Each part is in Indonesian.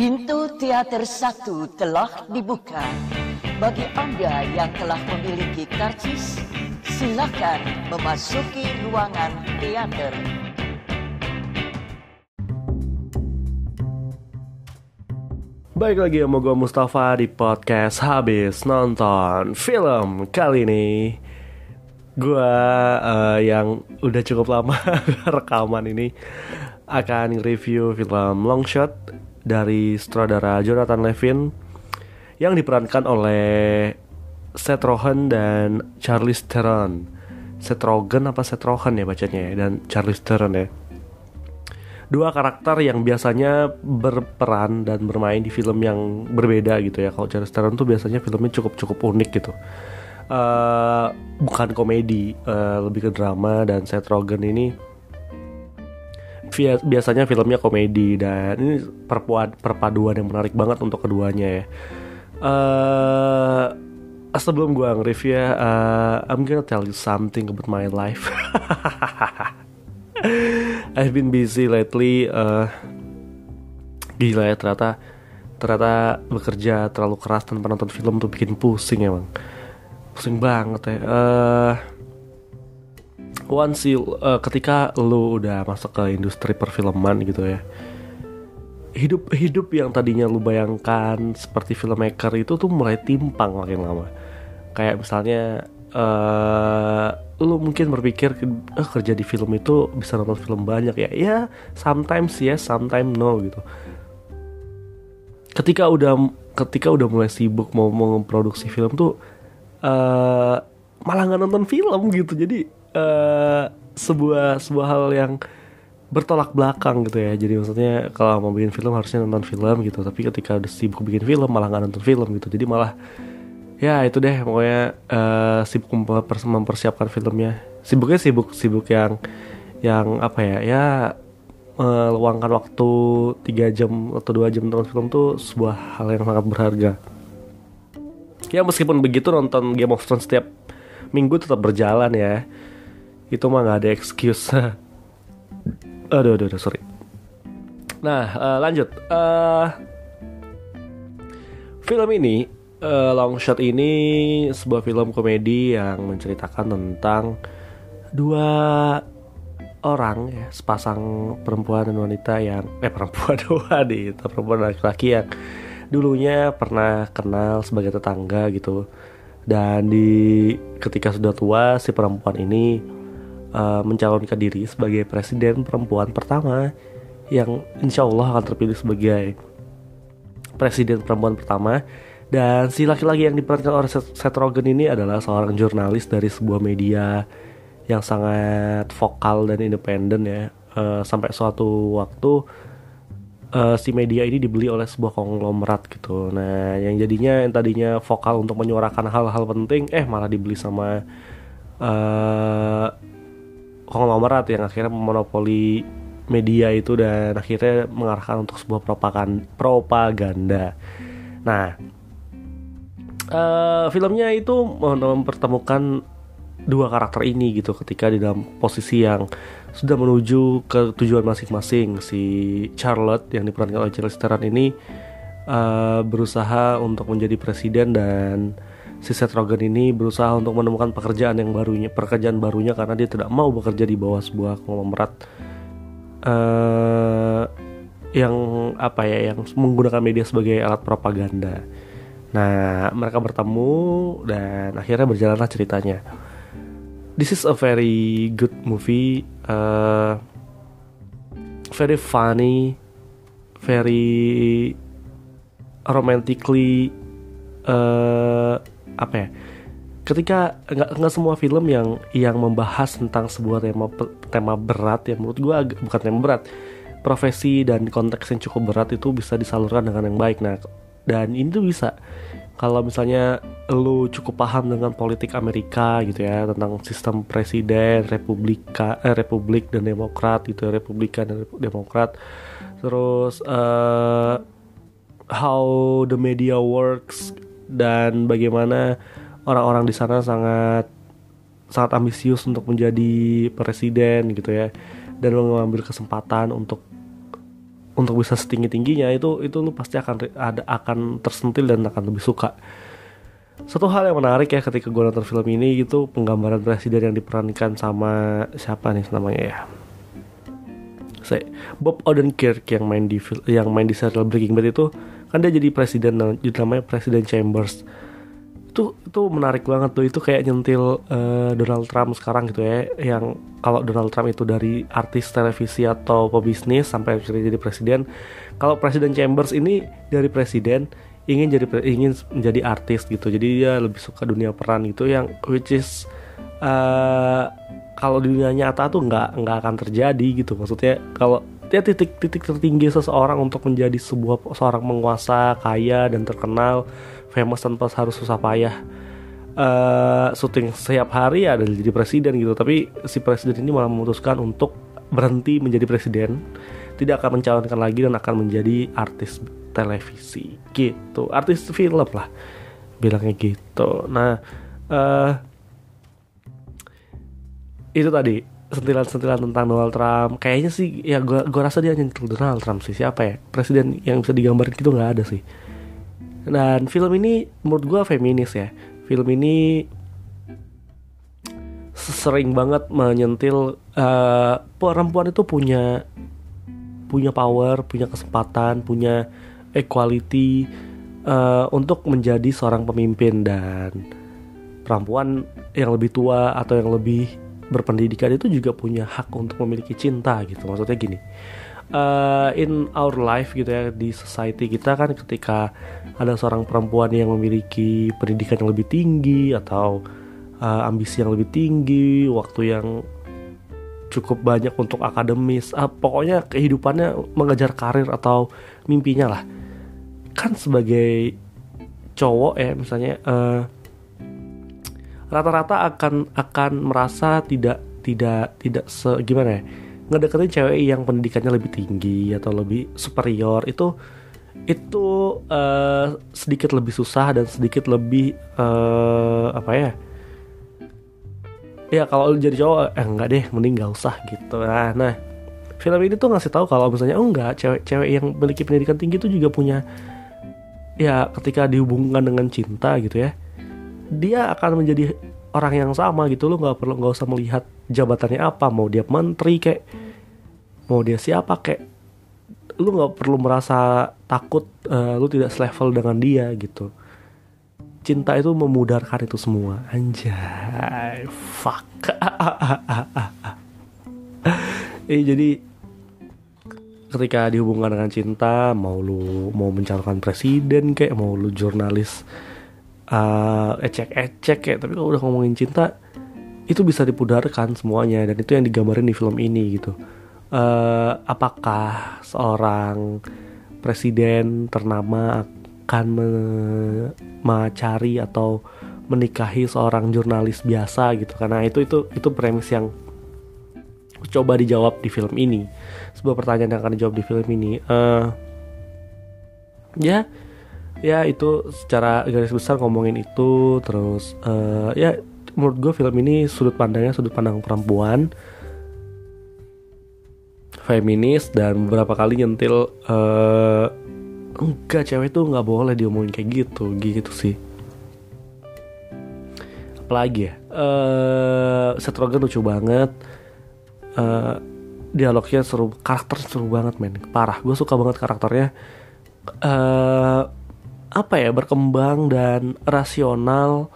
Pintu teater satu telah dibuka. Bagi Anda yang telah memiliki karcis, silakan memasuki ruangan teater. Baik lagi sama gue Mustafa di podcast Habis Nonton Film Kali ini Gue uh, yang udah cukup lama rekaman ini Akan review film Long Shot Dari sutradara Jonathan Levin Yang diperankan oleh Seth Rogen dan Charlize Theron Seth Rogen apa Seth Rogen ya bacanya ya Dan Charlize Theron ya dua karakter yang biasanya berperan dan bermain di film yang berbeda gitu ya. Kalau Charlize Theron tuh biasanya filmnya cukup cukup unik gitu. Uh, bukan komedi, uh, lebih ke drama dan Seth Rogen ini biasanya filmnya komedi dan ini perpaduan perpaduan yang menarik banget untuk keduanya ya. Uh, sebelum gue nge-review ya, uh, I'm gonna tell you something about my life. I've been busy lately. Uh, gila ya ternyata ternyata bekerja terlalu keras tanpa nonton film tuh bikin pusing emang. Pusing banget ya. Uh, once you, uh, ketika lu udah masuk ke industri perfilman gitu ya. Hidup hidup yang tadinya lu bayangkan seperti filmmaker itu tuh mulai timpang makin lama. Kayak misalnya uh, lu mungkin berpikir eh, kerja di film itu bisa nonton film banyak ya ya sometimes yes sometimes no gitu ketika udah ketika udah mulai sibuk mau memproduksi film tuh uh, malah nggak nonton film gitu jadi uh, sebuah sebuah hal yang bertolak belakang gitu ya. Jadi maksudnya kalau mau bikin film harusnya nonton film gitu. Tapi ketika udah sibuk bikin film malah nggak nonton film gitu. Jadi malah ya itu deh pokoknya uh, sibuk mempersiapkan filmnya. Sibuknya sibuk sibuk yang yang apa ya ya meluangkan waktu tiga jam atau dua jam nonton film tuh sebuah hal yang sangat berharga. Ya meskipun begitu nonton Game of Thrones setiap minggu tetap berjalan ya itu mah nggak ada excuse. Aduh, aduh aduh sorry. Nah uh, lanjut. Uh, film ini uh, Long Shot ini sebuah film komedi yang menceritakan tentang dua orang ya sepasang perempuan dan wanita yang eh perempuan wanita perempuan laki-laki yang dulunya pernah kenal sebagai tetangga gitu. Dan di ketika sudah tua si perempuan ini uh, mencalonkan diri sebagai presiden perempuan pertama yang insya Allah akan terpilih sebagai presiden perempuan pertama dan si laki-laki yang diperankan oleh Seth Rogen ini adalah seorang jurnalis dari sebuah media yang sangat vokal dan independen ya. Uh, sampai suatu waktu uh, si media ini dibeli oleh sebuah konglomerat gitu. Nah, yang jadinya yang tadinya vokal untuk menyuarakan hal-hal penting, eh malah dibeli sama uh, konglomerat yang akhirnya memonopoli media itu dan akhirnya mengarahkan untuk sebuah propaganda. Nah, uh, filmnya itu mempertemukan dua karakter ini gitu ketika di dalam posisi yang sudah menuju ke tujuan masing-masing si Charlotte yang diperankan oleh Charlize Theron ini uh, berusaha untuk menjadi presiden dan si Seth Rogen ini berusaha untuk menemukan pekerjaan yang barunya pekerjaan barunya karena dia tidak mau bekerja di bawah sebuah konglomerat uh, yang apa ya yang menggunakan media sebagai alat propaganda. Nah, mereka bertemu dan akhirnya berjalanlah ceritanya. This is a very good movie, uh, very funny, very romantically, uh, apa ya? Ketika nggak nggak semua film yang yang membahas tentang sebuah tema tema berat ya menurut gue bukan tema berat, profesi dan konteks yang cukup berat itu bisa disalurkan dengan yang baik. Nah, dan ini tuh bisa kalau misalnya lu cukup paham dengan politik Amerika gitu ya tentang sistem presiden republika eh, republik dan demokrat gitu ya, republikan dan demokrat terus uh, how the media works dan bagaimana orang-orang di sana sangat sangat ambisius untuk menjadi presiden gitu ya. Dan mengambil kesempatan untuk untuk bisa setinggi tingginya itu itu lu pasti akan ada akan tersentil dan akan lebih suka. Satu hal yang menarik ya ketika gue nonton film ini gitu penggambaran presiden yang diperankan sama siapa nih namanya ya saya Bob Odenkirk yang main di yang main di serial Breaking Bad itu kan dia jadi presiden jadi namanya Presiden Chambers. Itu itu menarik banget tuh. Itu kayak nyentil uh, Donald Trump sekarang gitu ya yang kalau Donald Trump itu dari artis televisi atau pebisnis sampai jadi presiden. Kalau Presiden Chambers ini dari presiden ingin jadi ingin menjadi artis gitu. Jadi dia lebih suka dunia peran gitu yang which is uh, kalau dunia nyata tuh nggak nggak akan terjadi gitu. Maksudnya kalau dia titik-titik tertinggi seseorang untuk menjadi sebuah seorang penguasa kaya dan terkenal famous tanpa harus susah payah uh, syuting setiap hari ada jadi presiden gitu. Tapi si presiden ini malah memutuskan untuk berhenti menjadi presiden tidak akan mencalonkan lagi dan akan menjadi artis televisi gitu. Artis film lah bilangnya gitu. Nah uh, itu tadi sentilan-sentilan tentang Donald Trump. Kayaknya sih ya gue gue rasa dia nyentuh Donald Trump sih. Siapa ya? Presiden yang bisa digambarin gitu nggak ada sih. Dan film ini menurut gue feminis ya. Film ini sering banget menyentil uh, perempuan itu punya punya power, punya kesempatan, punya equality uh, untuk menjadi seorang pemimpin. Dan perempuan yang lebih tua atau yang lebih berpendidikan itu juga punya hak untuk memiliki cinta gitu. Maksudnya gini uh, in our life gitu ya di society kita kan ketika ada seorang perempuan yang memiliki pendidikan yang lebih tinggi atau uh, ambisi yang lebih tinggi, waktu yang cukup banyak untuk akademis, uh, pokoknya kehidupannya mengejar karir atau mimpinya lah. Kan sebagai cowok ya misalnya uh, rata-rata akan akan merasa tidak tidak tidak se gimana ya ngedeketin cewek yang pendidikannya lebih tinggi atau lebih superior itu itu uh, sedikit lebih susah dan sedikit lebih uh, apa ya? Ya kalau jadi cowok eh enggak deh mending gak usah gitu. Nah, nah film ini tuh ngasih tahu kalau misalnya oh enggak cewek-cewek yang memiliki pendidikan tinggi itu juga punya ya ketika dihubungkan dengan cinta gitu ya dia akan menjadi orang yang sama gitu. Lo nggak perlu nggak usah melihat jabatannya apa. Mau dia menteri kayak mau dia siapa kayak lu nggak perlu merasa takut uh, lu tidak selevel dengan dia gitu. Cinta itu memudarkan itu semua. Anjay fuck. Eh jadi ketika dihubungkan dengan cinta mau lu mau mencalonkan presiden kayak mau lu jurnalis uh, ecek-ecek kayak tapi kalau udah ngomongin cinta itu bisa dipudarkan semuanya dan itu yang digambarin di film ini gitu. Uh, apakah seorang presiden ternama akan mencari atau menikahi seorang jurnalis biasa gitu? Karena itu itu itu premis yang coba dijawab di film ini. Sebuah pertanyaan yang akan dijawab di film ini. Uh, ya ya itu secara garis besar ngomongin itu terus uh, ya menurut gue film ini sudut pandangnya sudut pandang perempuan. Feminis dan beberapa kali nyentil uh, enggak cewek tuh nggak boleh diomongin kayak gitu gitu sih. Apalagi ya uh, lucu banget. Uh, dialognya seru karakter seru banget men. Parah gue suka banget karakternya. Uh, apa ya berkembang dan rasional.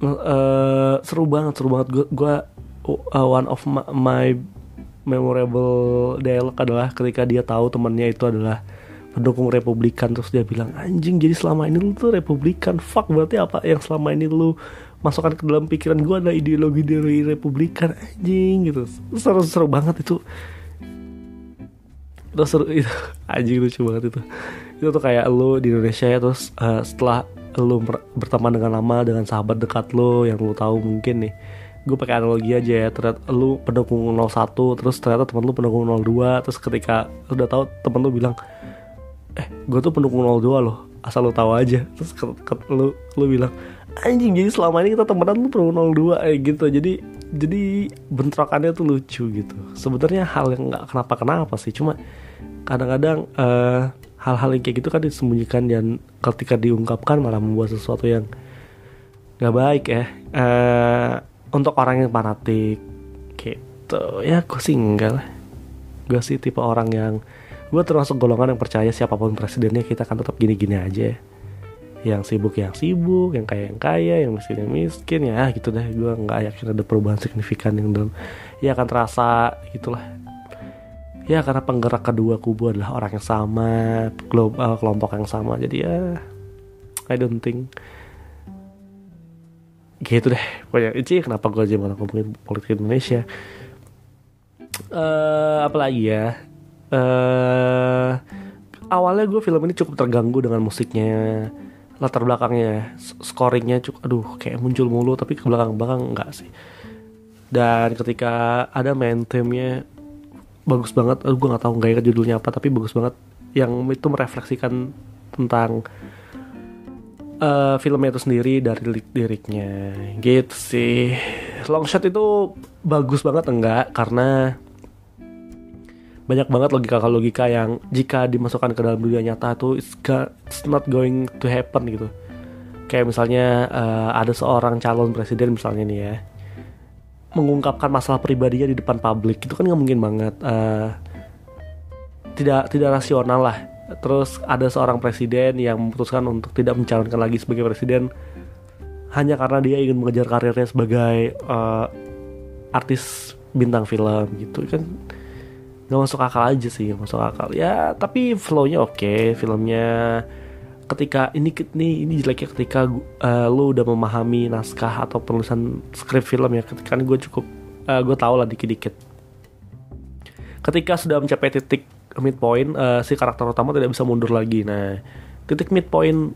Uh, seru banget seru banget. Gue gue uh, one of my, my memorable dialog adalah ketika dia tahu temannya itu adalah pendukung Republikan terus dia bilang anjing jadi selama ini lu tuh Republikan. Fuck berarti apa yang selama ini lu masukkan ke dalam pikiran gue adalah ideologi dari Republikan. Anjing gitu. Seru seru banget itu. Terus seru itu anjing lucu banget itu itu tuh kayak lo di Indonesia ya terus uh, setelah lo berteman dengan lama dengan sahabat dekat lo yang lo tahu mungkin nih gue pakai analogi aja ya ternyata lu pendukung 01 terus ternyata temen lu pendukung 02 terus ketika udah tahu temen lu bilang eh gue tuh pendukung 02 loh asal lu tahu aja. Terus ke, ke, lu lu bilang anjing jadi selama ini kita temenan lu pendukung 02 eh gitu. Jadi jadi bentrokannya tuh lucu gitu. Sebenarnya hal yang nggak kenapa kenapa sih cuma kadang-kadang uh, hal-hal yang kayak gitu kan disembunyikan dan ketika diungkapkan malah membuat sesuatu yang nggak baik ya. Uh, untuk orang yang fanatik gitu. Ya gue sih enggak lah. Gue sih tipe orang yang gue termasuk golongan yang percaya siapa pun presidennya kita akan tetap gini-gini aja. Yang sibuk yang sibuk yang kaya yang kaya yang miskin yang miskin. Ya gitu deh. Gue nggak yakin ada perubahan signifikan yang dalam ya akan terasa gitulah ya karena penggerak kedua kubu adalah orang yang sama global, kelompok yang sama. Jadi ya I don't think gitu deh. Pokoknya itu kenapa gue aja malah ngomongin politik Indonesia? Uh, apalagi ya? Uh, awalnya gue film ini cukup terganggu dengan musiknya. Latar belakangnya scoringnya cukup aduh kayak muncul mulu tapi ke belakang belakang enggak sih. Dan ketika ada main theme-nya bagus banget. Aduh gue nggak tahu nggak judulnya apa tapi bagus banget. Yang itu merefleksikan tentang uh, filmnya itu sendiri dari lirik-liriknya gitu sih. Long shot itu bagus banget enggak. Karena banyak banget logika-logika yang jika dimasukkan ke dalam dunia nyata tuh it's, it's not going to happen gitu. Kayak misalnya uh, ada seorang calon presiden misalnya nih ya mengungkapkan masalah pribadinya di depan publik itu kan nggak mungkin banget. Uh, tidak tidak rasional lah. Terus ada seorang presiden yang memutuskan untuk tidak mencalonkan lagi sebagai presiden hanya karena dia ingin mengejar karirnya sebagai uh, artis bintang film gitu. Kan nggak masuk akal aja sih masuk akal. Ya tapi flownya oke okay, filmnya ketika ini ini ini jeleknya ketika uh, lu udah memahami naskah atau penulisan skrip film ya ketika gue cukup uh, gue tau lah dikit-dikit. Ketika sudah mencapai titik midpoint uh, si karakter utama tidak bisa mundur lagi. Nah titik midpoint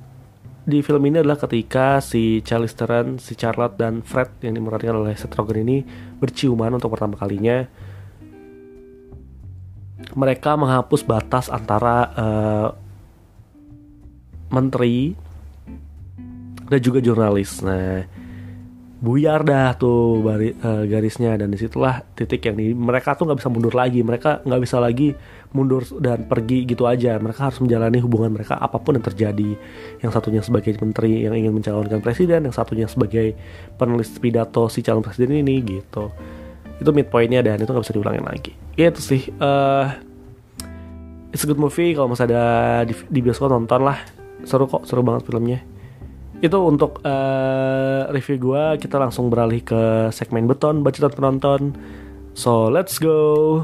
di film ini adalah ketika si Charlize Theron, si Charlotte dan Fred yang dimerankan oleh Seth Rogen ini berciuman untuk pertama kalinya. Mereka menghapus batas antara uh, menteri dan juga jurnalis. Nah, buyar dah tuh bari, uh, garisnya dan di situlah titik yang di, mereka tuh nggak bisa mundur lagi. Mereka nggak bisa lagi mundur dan pergi gitu aja. Mereka harus menjalani hubungan mereka apa pun yang terjadi. Yang satunya sebagai menteri yang ingin mencalonkan presiden, yang satunya sebagai penulis pidato si calon presiden ini gitu itu midpointnya dan itu nggak bisa diulangin lagi itu sih uh, it's a good movie kalau masih ada di, di bioskop nonton lah seru kok seru banget filmnya. Itu untuk uh, review gue kita langsung beralih ke segmen beton bacotan penonton. So let's go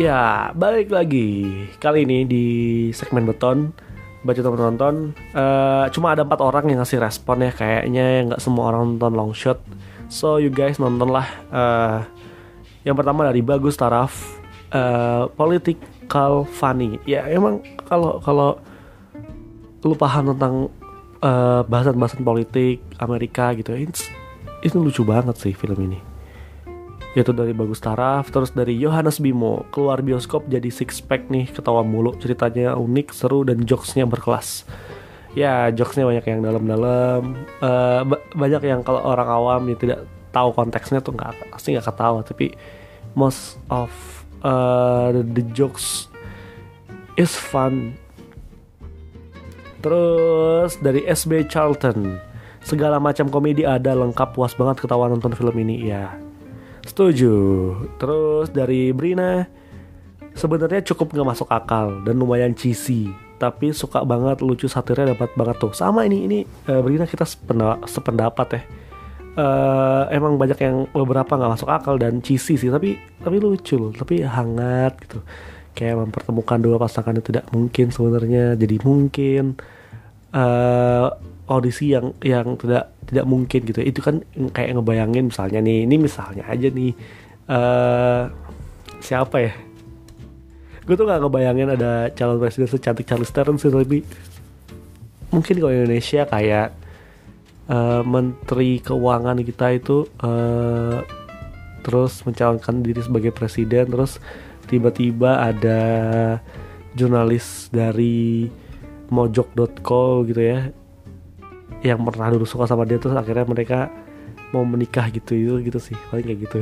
Ya, balik lagi. Kali ini di segmen beton. Baca teman penonton uh, cuma ada empat orang yang ngasih respon ya. Kayaknya nggak semua orang nonton long shot. So you guys nonton lah uh, yang pertama dari bagus taraf uh, political funny. Ya emang kalau kalau lu paham tentang bahasan-bahasan politik Amerika gitu itu, itu lucu banget sih film ini yaitu dari Bagus Taraf terus dari Yohanes Bimo. Keluar bioskop jadi six pack nih ketawa mulu. Ceritanya unik seru dan jokesnya berkelas. Ya jokesnya banyak yang dalam-dalam. Uh, banyak yang kalau orang awam yang tidak tahu konteksnya tuh nggak pasti nggak ketawa. Tapi most of uh, the jokes is fun. Terus dari SB Charlton. Segala macam komedi ada lengkap puas banget ketawa nonton film ini. Ya Setuju. Terus dari Brina, sebenarnya cukup nggak masuk akal dan lumayan cheesy, tapi suka banget lucu satirnya dapat banget tuh. Sama ini ini uh, Brina kita sependapat ya. Uh, emang banyak yang beberapa nggak masuk akal dan cheesy sih, tapi tapi lucu loh, tapi hangat gitu. Kayak mempertemukan dua pasangan yang tidak mungkin sebenarnya jadi mungkin. Uh, audisi yang yang tidak tidak mungkin gitu. Itu kan kayak ngebayangin misalnya nih ini misalnya aja nih uh, siapa ya? Gue tuh gak ngebayangin ada calon presiden secantik Charles Theron sih tapi mungkin kalau Indonesia kayak uh, menteri keuangan kita itu uh, terus mencalonkan diri sebagai presiden terus tiba-tiba ada jurnalis dari mojok.co gitu ya yang pernah dulu suka sama dia terus akhirnya mereka mau menikah gitu itu gitu sih paling kayak gitu.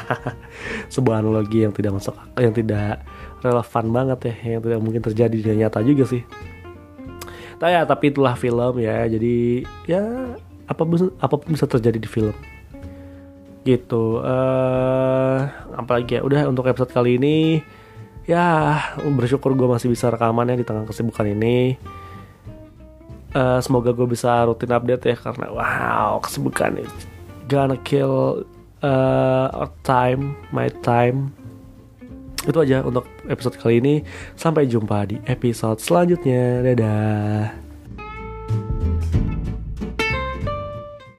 Sebuah analogi yang tidak masuk yang tidak relevan banget ya yang tidak mungkin terjadi di nyata juga sih. Nah ya tapi itulah film ya jadi ya apa apa pun bisa terjadi di film. Gitu uh, apalagi ya udah untuk episode kali ini ya bersyukur gue masih bisa rekaman ya di tengah kesibukan ini uh, semoga gue bisa rutin update ya karena wow kesibukan ini. Gonna kill uh, our time my time. Itu aja untuk episode kali ini. Sampai jumpa di episode selanjutnya. Dadah